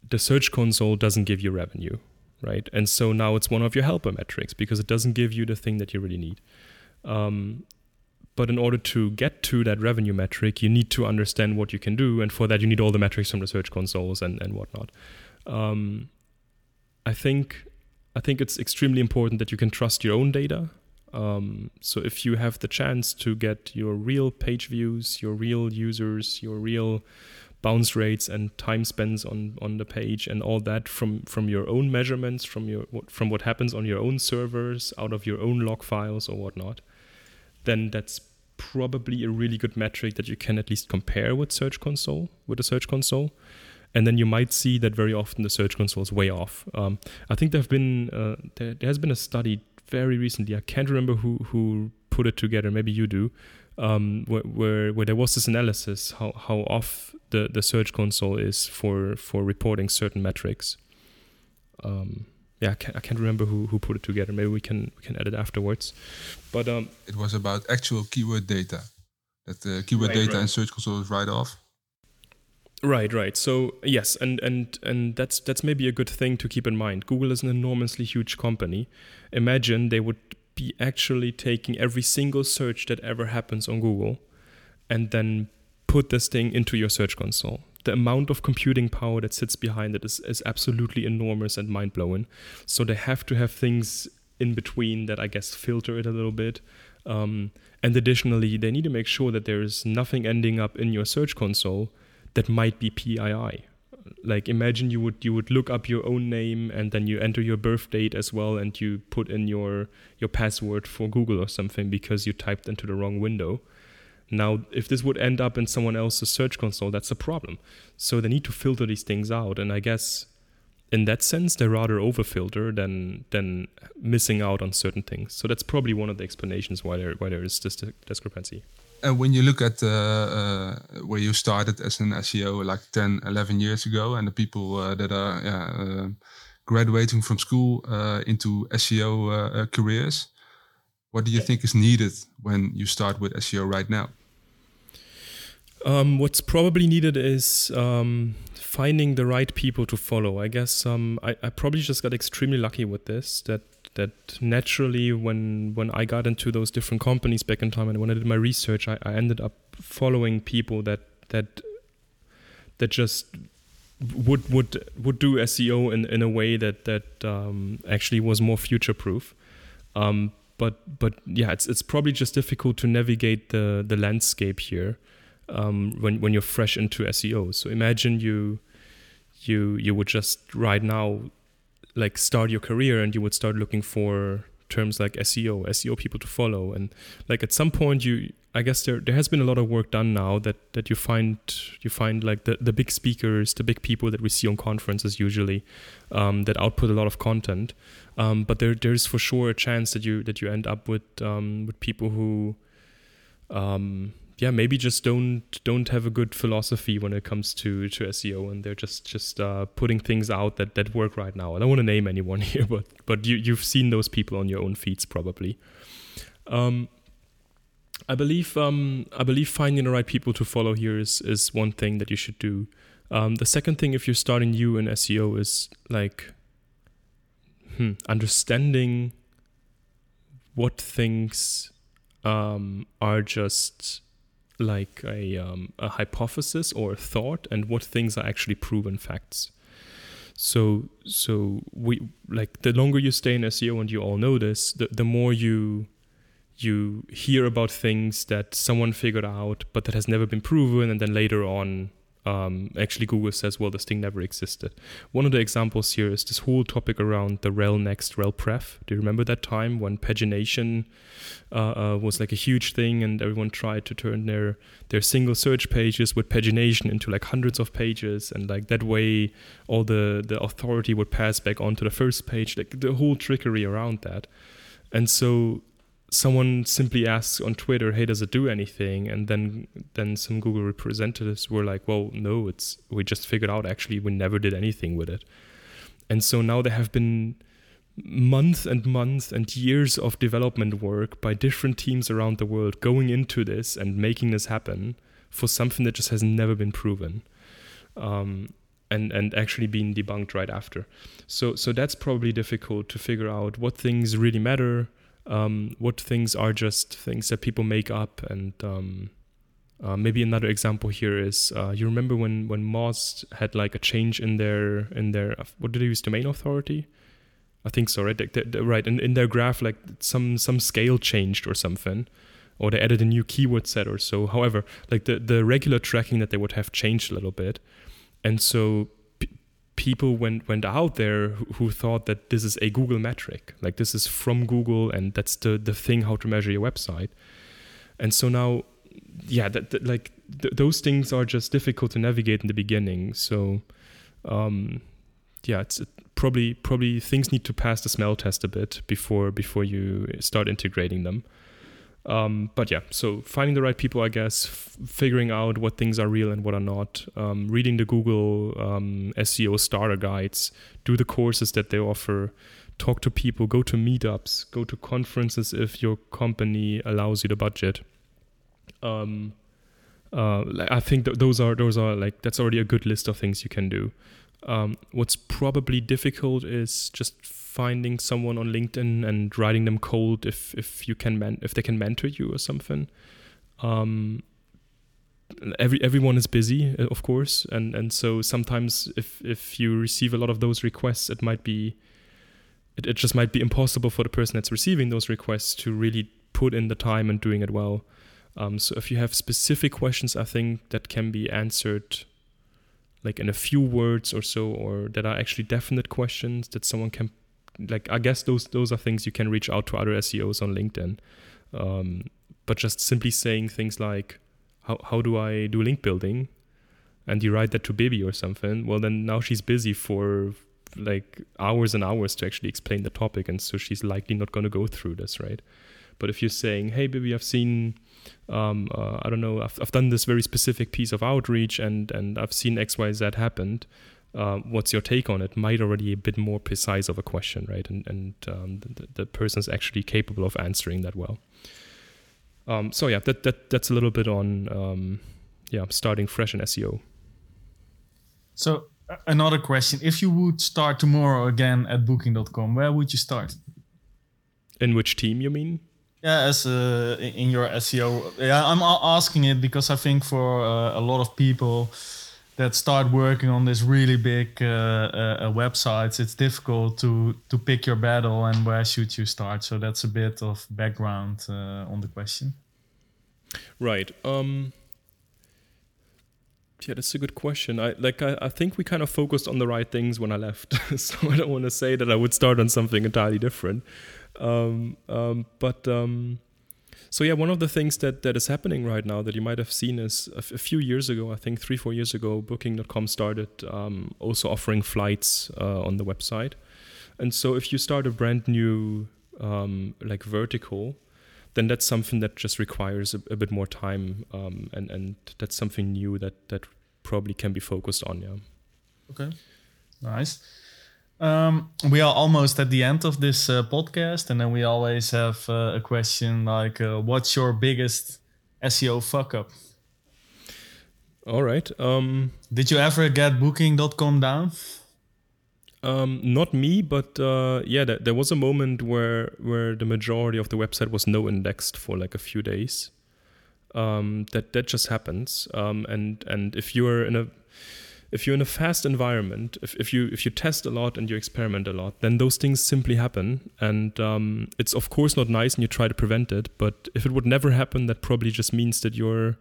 the search console doesn't give you revenue, right? And so now it's one of your helper metrics because it doesn't give you the thing that you really need. Um, but in order to get to that revenue metric, you need to understand what you can do, and for that, you need all the metrics from the search consoles and and whatnot. Um, I think I think it's extremely important that you can trust your own data. Um, so if you have the chance to get your real page views, your real users, your real bounce rates and time spends on on the page and all that from from your own measurements from your from what happens on your own servers out of your own log files or whatnot then that's probably a really good metric that you can at least compare with search console with the search console. And then you might see that very often the search console is way off. Um, i think there have been uh, there, there has been a study very recently i can't remember who who put it together maybe you do um, where, where, where there was this analysis how how off the the search console is for for reporting certain metrics. Um, yeah, I can't, I can't, remember who, who put it together. Maybe we can we can edit afterwards. But um, it was about actual keyword data that the keyword right, data right. and search console is right off. Right, right. So yes, and and and that's that's maybe a good thing to keep in mind. Google is an enormously huge company. Imagine they would be actually taking every single search that ever happens on Google and then put this thing into your search console. the amount of computing power that sits behind it is, is absolutely enormous and mind blowing. So they have to have things in between that I guess filter it a little bit. Um, and additionally, they need to make sure that there is nothing ending up in your search console that might be PII. Like imagine you would you would look up your own name and then you enter your birth date as well and you put in your your password for Google or something because you typed into the wrong window. Now, if this would end up in someone else's search console, that's a problem. So they need to filter these things out, and I guess in that sense, they're rather overfilter than than missing out on certain things. So that's probably one of the explanations why there why there is this discrepancy. And when you look at uh, uh, where you started as an SEO like 10, 11 years ago, and the people uh, that are uh, graduating from school uh, into SEO uh, careers, what do you think is needed when you start with SEO right now? Um, what's probably needed is um, finding the right people to follow. I guess um, I, I probably just got extremely lucky with this. That that naturally, when when I got into those different companies back in time, and when I did my research, I, I ended up following people that that that just would would would do SEO in, in a way that that um, actually was more future proof. Um, but but yeah, it's it's probably just difficult to navigate the the landscape here um, when when you're fresh into SEO. So imagine you you you would just right now like start your career and you would start looking for terms like SEO, SEO people to follow, and like at some point you, I guess there there has been a lot of work done now that that you find you find like the the big speakers, the big people that we see on conferences usually, um, that output a lot of content, um, but there there's for sure a chance that you that you end up with um, with people who um, yeah maybe just don't don't have a good philosophy when it comes to to SEO and they're just just uh, putting things out that that work right now. I don't want to name anyone here, but but you you've seen those people on your own feeds probably. Um, I believe um, I believe finding the right people to follow here is is one thing that you should do. Um, the second thing, if you're starting new in SEO, is like hmm, understanding what things um, are just like a, um, a hypothesis or a thought and what things are actually proven facts. So so we like the longer you stay in SEO and you all know this, the, the more you you hear about things that someone figured out but that has never been proven and then later on um, actually Google says, well, this thing never existed. One of the examples here is this whole topic around the rel next, rel prev. Do you remember that time when pagination uh, uh, was like a huge thing and everyone tried to turn their their single search pages with pagination into like hundreds of pages and like that way all the the authority would pass back onto the first page, like the whole trickery around that. And so someone simply asks on Twitter, "Hey, does it do anything?" And then then some Google representatives were like, "Well, no, it's we just figured out actually we never did anything with it." And so now there have been months and months and years of development work by different teams around the world going into this and making this happen for something that just has never been proven. Um, and and actually being debunked right after. So so that's probably difficult to figure out what things really matter, um, what things are just things that people make up. And um, uh, maybe another example here is uh, you remember when when Moz had like a change in their in their what did they use? Domain authority? I think so right? The, the, the, right in, in their graph like some some scale changed or something or they added a new keyword set or so. However like the the regular tracking that they would have changed a little bit. And so people went went out there who, who, thought that this is a Google metric, like this is from Google, and that's the the thing how to measure your website. And so now, yeah, that, that like th- those things are just difficult to navigate in the beginning. So, um, yeah, it's it probably probably things need to pass the smell test a bit before before you start integrating them. Um, but yeah, so finding the right people, I guess, f- figuring out what things are real and what are not, um, reading the Google um, SEO starter guides, do the courses that they offer, talk to people, go to meetups, go to conferences if your company allows you the budget. Um, uh, I think th- those are those are like that's already a good list of things you can do. Um, what's probably difficult is just finding someone on LinkedIn and writing them cold if if you can man- if they can mentor you or something. Um, every everyone is busy, uh, of course, and and so sometimes if if you receive a lot of those requests, it might be it, it just might be impossible for the person that's receiving those requests to really put in the time and doing it well. Um, so if you have specific questions, I think that can be answered like in a few words or so, or that are actually definite questions that someone can like. I guess those those are things you can reach out to other SEOs on LinkedIn. Um, but just simply saying things like, "How how do I do link building?" and you write that to Bibi or something, well then now she's busy for like hours and hours to actually explain the topic, and so she's likely not going to go through this, right? But if you're saying, "Hey, Bibi, I've seen um, uh, I don't know, I've, I've done this very specific piece of outreach and, and I've seen X, Y, Z happened. Uh, what's your take on it? Might already a bit more precise of a question, right? And, and um, the, the person is actually capable of answering that well. Um, so yeah, that, that that's a little bit on um, yeah starting fresh in SEO. So another question: If you would start tomorrow again at Booking.com, where would you start? In which team you mean? Yeah, as uh, in your SEO. Yeah, I'm asking it because I think for uh, a lot of people that start working on this really big uh, uh, websites, it's difficult to to pick your battle and where should you start. So that's a bit of background uh, on the question. Right. Um, yeah, that's a good question. I like. I, I think we kind of focused on the right things when I left, so I don't want to say that I would start on something entirely different. Um, um, but um, so yeah, one of the things that that is happening right now that you might have seen is a, f- a few years ago, I think three four years ago, Booking.com started um, also offering flights uh, on the website, and so if you start a brand new um, like vertical. Then that's something that just requires a, a bit more time, um, and and that's something new that that probably can be focused on. Yeah. Okay. Nice. Um, we are almost at the end of this uh, podcast, and then we always have uh, a question like, uh, "What's your biggest SEO fuck up?" All right. Um, Did you ever get Booking.com down? Um, not me, but uh, yeah, there, there, was a moment where where the majority of the website was no indexed for like a few days. Um, that that just happens, um, and and if you're in a if you're in a fast environment, if, if you if you test a lot and you experiment a lot, then those things simply happen, and um, it's of course not nice, and you try to prevent it. But if it would never happen, that probably just means that you're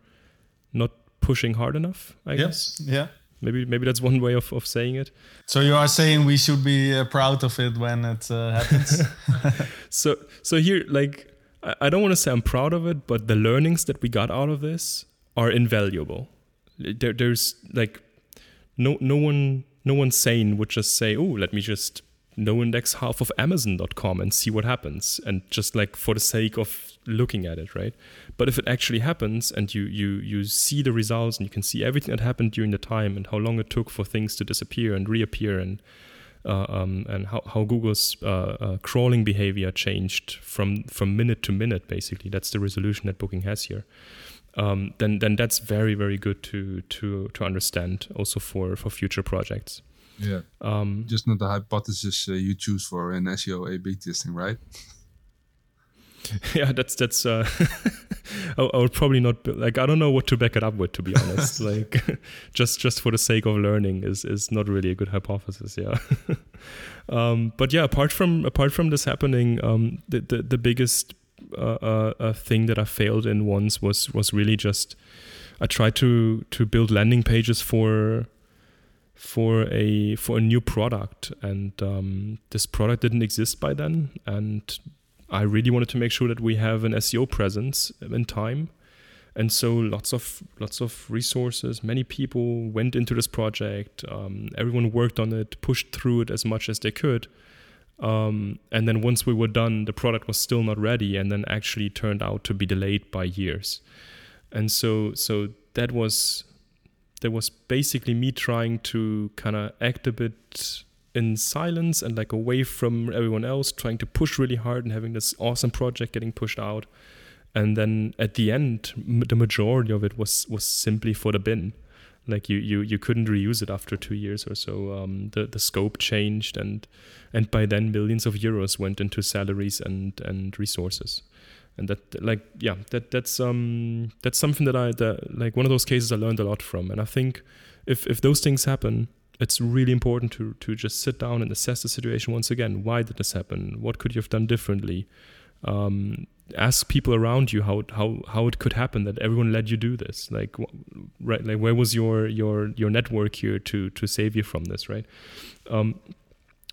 not pushing hard enough. I guess. Yeah. Maybe maybe that's one way of, of saying it. So you are saying we should be uh, proud of it when it uh, happens. so so here like I, I don't want to say I'm proud of it, but the learnings that we got out of this are invaluable. There, there's like no no one no one sane would just say, "Oh, let me just no index half of Amazon.com and see what happens," and just like for the sake of looking at it, right? But if it actually happens and you you you see the results and you can see everything that happened during the time and how long it took for things to disappear and reappear and uh, um, and how, how Google's uh, uh, crawling behavior changed from from minute to minute, basically. That's the resolution that Booking has here um, then then that's very very good to to to understand also for for future projects. Yeah. Um, Just not the hypothesis uh, you choose for an SEO A/B testing, right? yeah, that's that's. Uh, I, I, would probably not be, like. I don't know what to back it up with, to be honest. like, just just for the sake of learning is is not really a good hypothesis. Yeah. um, but yeah, apart from apart from this happening, um, the, the the biggest a thing that I failed in once was was really just I tried to to build landing pages for for a for a new product. And um, this product didn't exist by then. And I really wanted to make sure that we have an SEO presence in time. And so lots of lots of resources many people went into this project. Um, everyone worked on it pushed through it as much as they could um, and then once we were done, the product was still not ready, and then actually turned out to be delayed by years. And so, so that was that was basically me trying to kind of act a bit in silence and like away from everyone else, trying to push really hard and having this awesome project getting pushed out. And then at the end, the majority of it was was simply for the bin like you you you couldn't reuse it after two years or so. Um, the the scope changed, and and by then millions of euros went into salaries and and resources, and that like yeah that that's um that's something that I that like one of those cases I learned a lot from, and I think if if those things happen, it's really important to to just sit down and assess the situation once again. Why did this happen? What could you have done differently? Um, ask people around you how how how it could happen that everyone let you do this. Like right, like where was your your your network here to to save you from this, right? Um,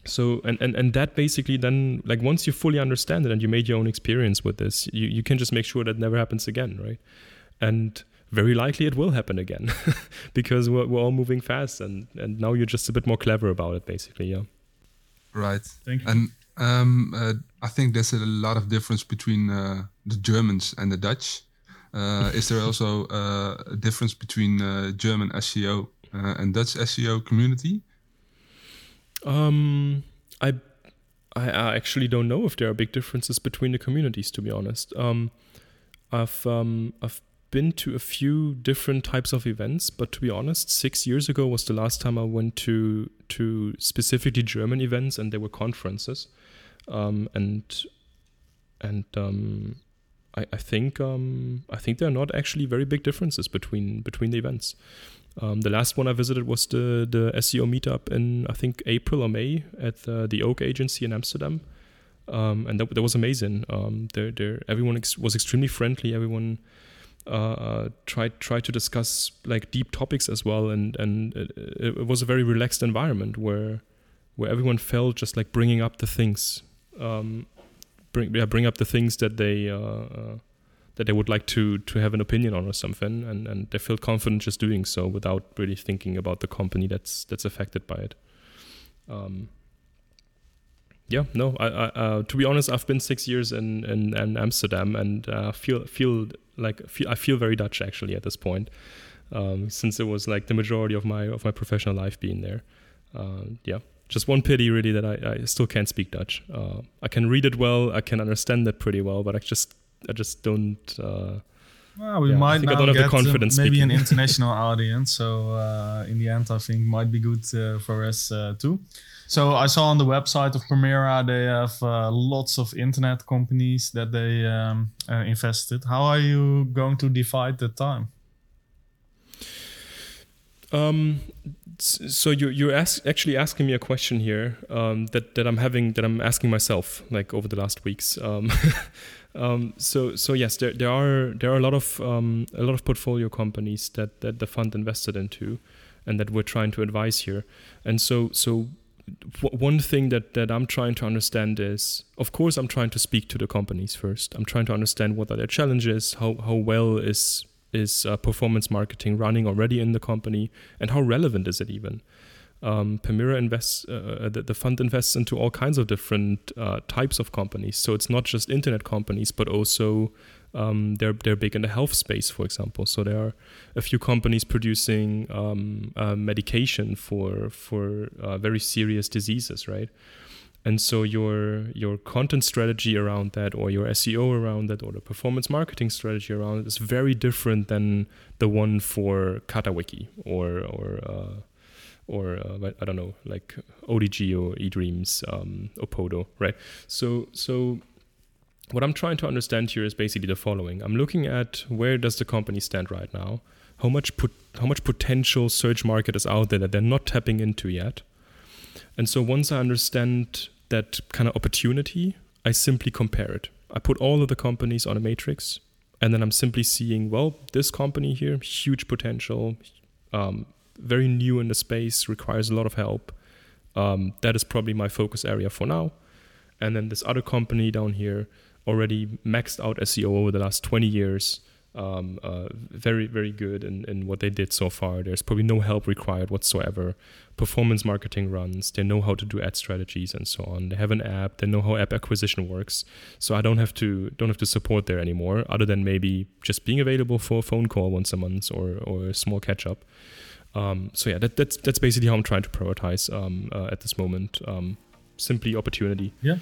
so and, and and that basically then like once you fully understand it and you made your own experience with this you, you can just make sure that never happens again right and very likely it will happen again because we're, we're all moving fast and and now you're just a bit more clever about it basically yeah right thank you and um, uh, i think there's a lot of difference between uh, the germans and the dutch. Uh, is there also uh, a difference between uh, german seo uh, and dutch seo community? Um, I, I, actually don't know if there are big differences between the communities. To be honest, um, I've um, I've been to a few different types of events, but to be honest, six years ago was the last time I went to to specifically German events, and there were conferences, um, and and um, I, I think um, I think there are not actually very big differences between between the events. Um, the last one I visited was the the SEO meetup in I think April or May at the, the Oak Agency in Amsterdam, um, and that, that was amazing. Um, there, there, everyone ex- was extremely friendly. Everyone uh, uh, tried tried to discuss like deep topics as well, and and it, it, was a very relaxed environment where where everyone felt just like bringing up the things, um, bring yeah, bring up the things that they. Uh, uh that they would like to to have an opinion on or something, and, and they feel confident just doing so without really thinking about the company that's that's affected by it. Um, yeah, no, I, I uh, to be honest, I've been six years in in, in Amsterdam, and uh, feel feel like feel, I feel very Dutch actually at this point, um, since it was like the majority of my of my professional life being there. Uh, yeah, just one pity really that I, I still can't speak Dutch. Uh, I can read it well, I can understand it pretty well, but I just I just don't. Uh, well, we yeah, might now get maybe speaking. an international audience. So uh, in the end, I think might be good uh, for us uh, too. So I saw on the website of Permira they have uh, lots of internet companies that they um, uh, invested. How are you going to divide the time? Um, so you you're ask, actually asking me a question here um, that that I'm having that I'm asking myself like over the last weeks. Um, Um, so so yes, there, there are there are a lot of um, a lot of portfolio companies that, that the fund invested into, and that we're trying to advise here. And so so one thing that that I'm trying to understand is, of course, I'm trying to speak to the companies first. I'm trying to understand what are their challenges, how how well is is uh, performance marketing running already in the company, and how relevant is it even um, Permira invests, uh, uh, the, the, fund invests into all kinds of different uh, types of companies. So it's not just internet companies, but also um, they're they're big in the health space, for example. So there are a few companies producing um, uh, medication for for uh, very serious diseases, right? And so your your content strategy around that, or your SEO around that, or the performance marketing strategy around it is very different than the one for Catawiki or or uh, or uh, I don't know, like ODG or eDreams um, or Podo, right? So, so what I'm trying to understand here is basically the following: I'm looking at where does the company stand right now, how much put, how much potential search market is out there that they're not tapping into yet, and so once I understand that kind of opportunity, I simply compare it. I put all of the companies on a matrix, and then I'm simply seeing, well, this company here, huge potential, um, very new in the space, requires a lot of help. Um, that is probably my focus area for now. And then this other company down here already maxed out SEO over the last 20 years. Um, uh, very, very good in, in what they did so far. There's probably no help required whatsoever. Performance marketing runs. They know how to do ad strategies and so on. They have an app. They know how app acquisition works. So I don't have to don't have to support there anymore, other than maybe just being available for a phone call once a month or or a small catch up. Um, so yeah, that, that's that's basically how I'm trying to prioritize um, uh, at this moment. Um, simply opportunity. Yeah.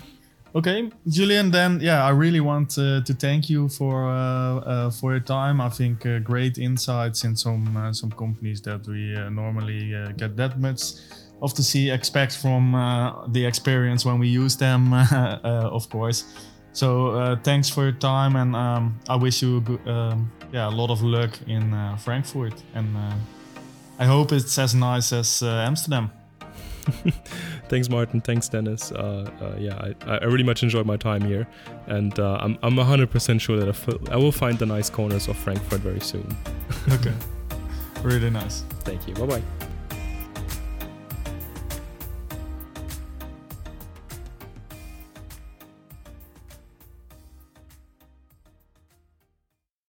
Okay, Julian. Then yeah, I really want uh, to thank you for uh, uh for your time. I think uh, great insights in some uh, some companies that we normally get that much of to see expect from the experience when we use them, of course. So uh, thanks for your time, and um, I wish you um, yeah, a lot of luck in uh, Frankfurt, and uh, I hope it's as nice as uh, Amsterdam. Thanks, Martin. Thanks, Dennis. Uh, uh, yeah, I, I really much enjoyed my time here, and uh, I'm I'm 100% sure that I, fil- I will find the nice corners of Frankfurt very soon. okay, really nice. Thank you. Bye bye.